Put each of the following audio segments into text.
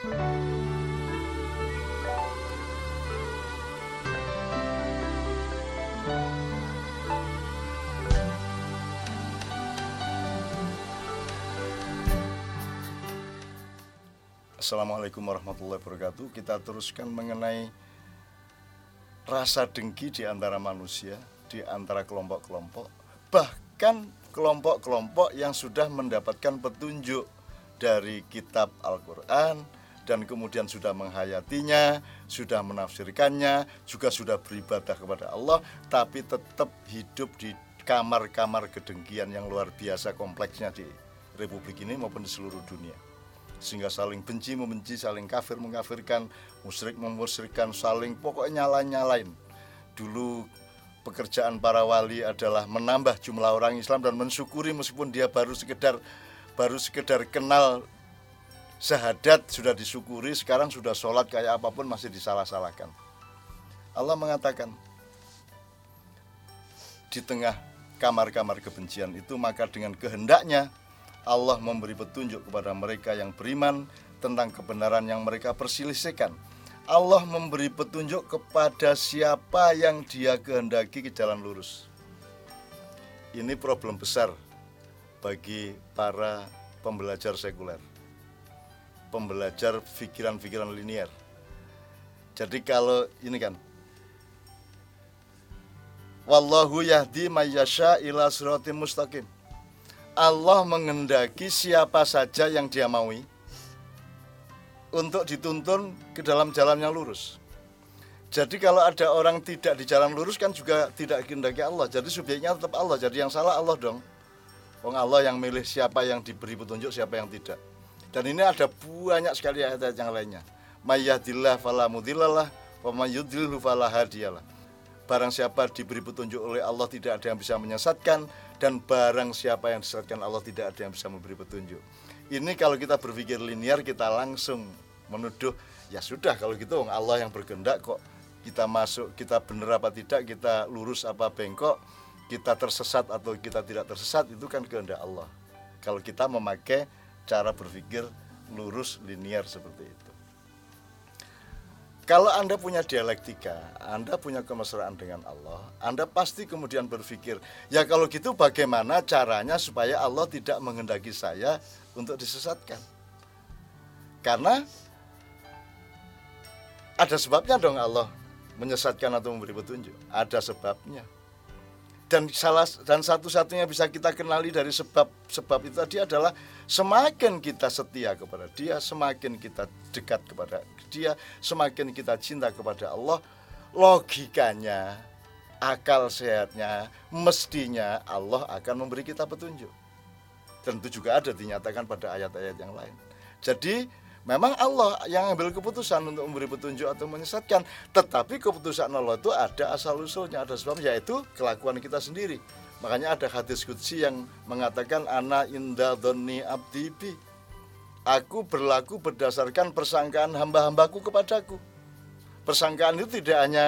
Assalamualaikum warahmatullahi wabarakatuh. Kita teruskan mengenai rasa dengki di antara manusia, di antara kelompok-kelompok, bahkan kelompok-kelompok yang sudah mendapatkan petunjuk dari kitab Al-Quran dan kemudian sudah menghayatinya, sudah menafsirkannya, juga sudah beribadah kepada Allah, tapi tetap hidup di kamar-kamar kedengkian yang luar biasa kompleksnya di Republik ini maupun di seluruh dunia sehingga saling benci membenci, saling kafir mengkafirkan, musyrik memusyrikkan, saling pokoknya nyala-nyalain. Dulu pekerjaan para wali adalah menambah jumlah orang Islam dan mensyukuri meskipun dia baru sekedar baru sekedar kenal syahadat sudah disyukuri, sekarang sudah sholat kayak apa pun masih disalah-salahkan. Allah mengatakan di tengah kamar-kamar kebencian itu maka dengan kehendaknya Allah memberi petunjuk kepada mereka yang beriman tentang kebenaran yang mereka perselisihkan. Allah memberi petunjuk kepada siapa yang dia kehendaki ke jalan lurus. Ini problem besar bagi para pembelajar sekuler. Pembelajar pikiran-pikiran linier. Jadi kalau ini kan Wallahu yahdi mayyasha ila siratim mustaqim Allah mengendaki siapa saja yang dia maui untuk dituntun ke dalam jalan yang lurus. Jadi kalau ada orang tidak di jalan lurus kan juga tidak dikehendaki Allah. Jadi subjeknya tetap Allah. Jadi yang salah Allah dong. Wong Allah yang milih siapa yang diberi petunjuk, siapa yang tidak. Dan ini ada banyak sekali ayat-ayat yang lainnya. Mayyadillah fala mudillalah wa mayyudlilhu fala hadiyalah. Barang siapa diberi petunjuk oleh Allah tidak ada yang bisa menyesatkan dan barang siapa yang disesatkan Allah tidak ada yang bisa memberi petunjuk. Ini kalau kita berpikir linear kita langsung menuduh ya sudah kalau gitu Allah yang berkehendak kok kita masuk kita benar apa tidak kita lurus apa bengkok kita tersesat atau kita tidak tersesat itu kan kehendak Allah. Kalau kita memakai cara berpikir lurus linear seperti itu. Kalau Anda punya dialektika, Anda punya kemesraan dengan Allah, Anda pasti kemudian berpikir, ya kalau gitu bagaimana caranya supaya Allah tidak menghendaki saya untuk disesatkan? Karena ada sebabnya dong Allah menyesatkan atau memberi petunjuk. Ada sebabnya dan salah dan satu-satunya bisa kita kenali dari sebab-sebab itu tadi adalah semakin kita setia kepada Dia, semakin kita dekat kepada Dia, semakin kita cinta kepada Allah, logikanya, akal sehatnya, mestinya Allah akan memberi kita petunjuk. Dan itu juga ada dinyatakan pada ayat-ayat yang lain. Jadi Memang Allah yang ambil keputusan untuk memberi petunjuk atau menyesatkan, tetapi keputusan Allah itu ada asal usulnya, ada sebab yaitu kelakuan kita sendiri. Makanya ada hadis kudsi yang mengatakan ana inda doni abdibi. Aku berlaku berdasarkan persangkaan hamba-hambaku kepadaku. Persangkaan itu tidak hanya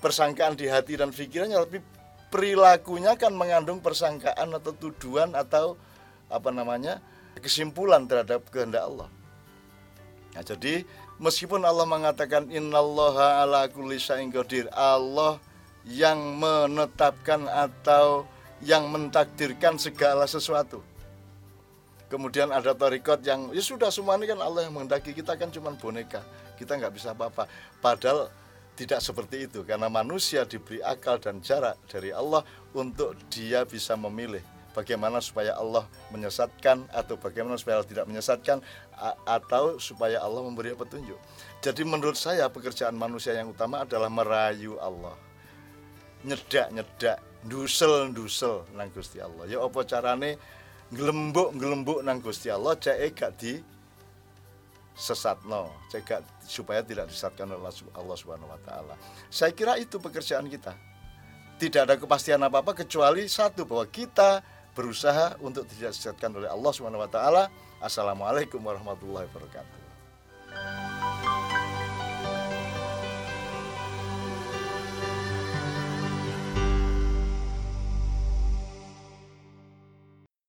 persangkaan di hati dan pikirannya, tapi perilakunya kan mengandung persangkaan atau tuduhan atau apa namanya kesimpulan terhadap kehendak Allah. Nah, jadi meskipun Allah mengatakan innallaha ala kulli syai'in qadir, Allah yang menetapkan atau yang mentakdirkan segala sesuatu. Kemudian ada tarikot yang ya sudah semua ini kan Allah yang menghendaki kita kan cuma boneka. Kita nggak bisa apa-apa. Padahal tidak seperti itu karena manusia diberi akal dan jarak dari Allah untuk dia bisa memilih bagaimana supaya Allah menyesatkan atau bagaimana supaya Allah tidak menyesatkan atau supaya Allah memberi petunjuk. Jadi menurut saya pekerjaan manusia yang utama adalah merayu Allah. Nyedak-nyedak, dusel-dusel nang Gusti Allah. Ya apa carane ngelembuk-ngelembuk nang Gusti Allah cek gak di sesatno, cek supaya tidak disesatkan oleh Allah Subhanahu wa taala. Saya kira itu pekerjaan kita. Tidak ada kepastian apa-apa kecuali satu bahwa kita berusaha untuk tidak disesatkan oleh Allah Subhanahu wa taala. Assalamualaikum warahmatullahi wabarakatuh.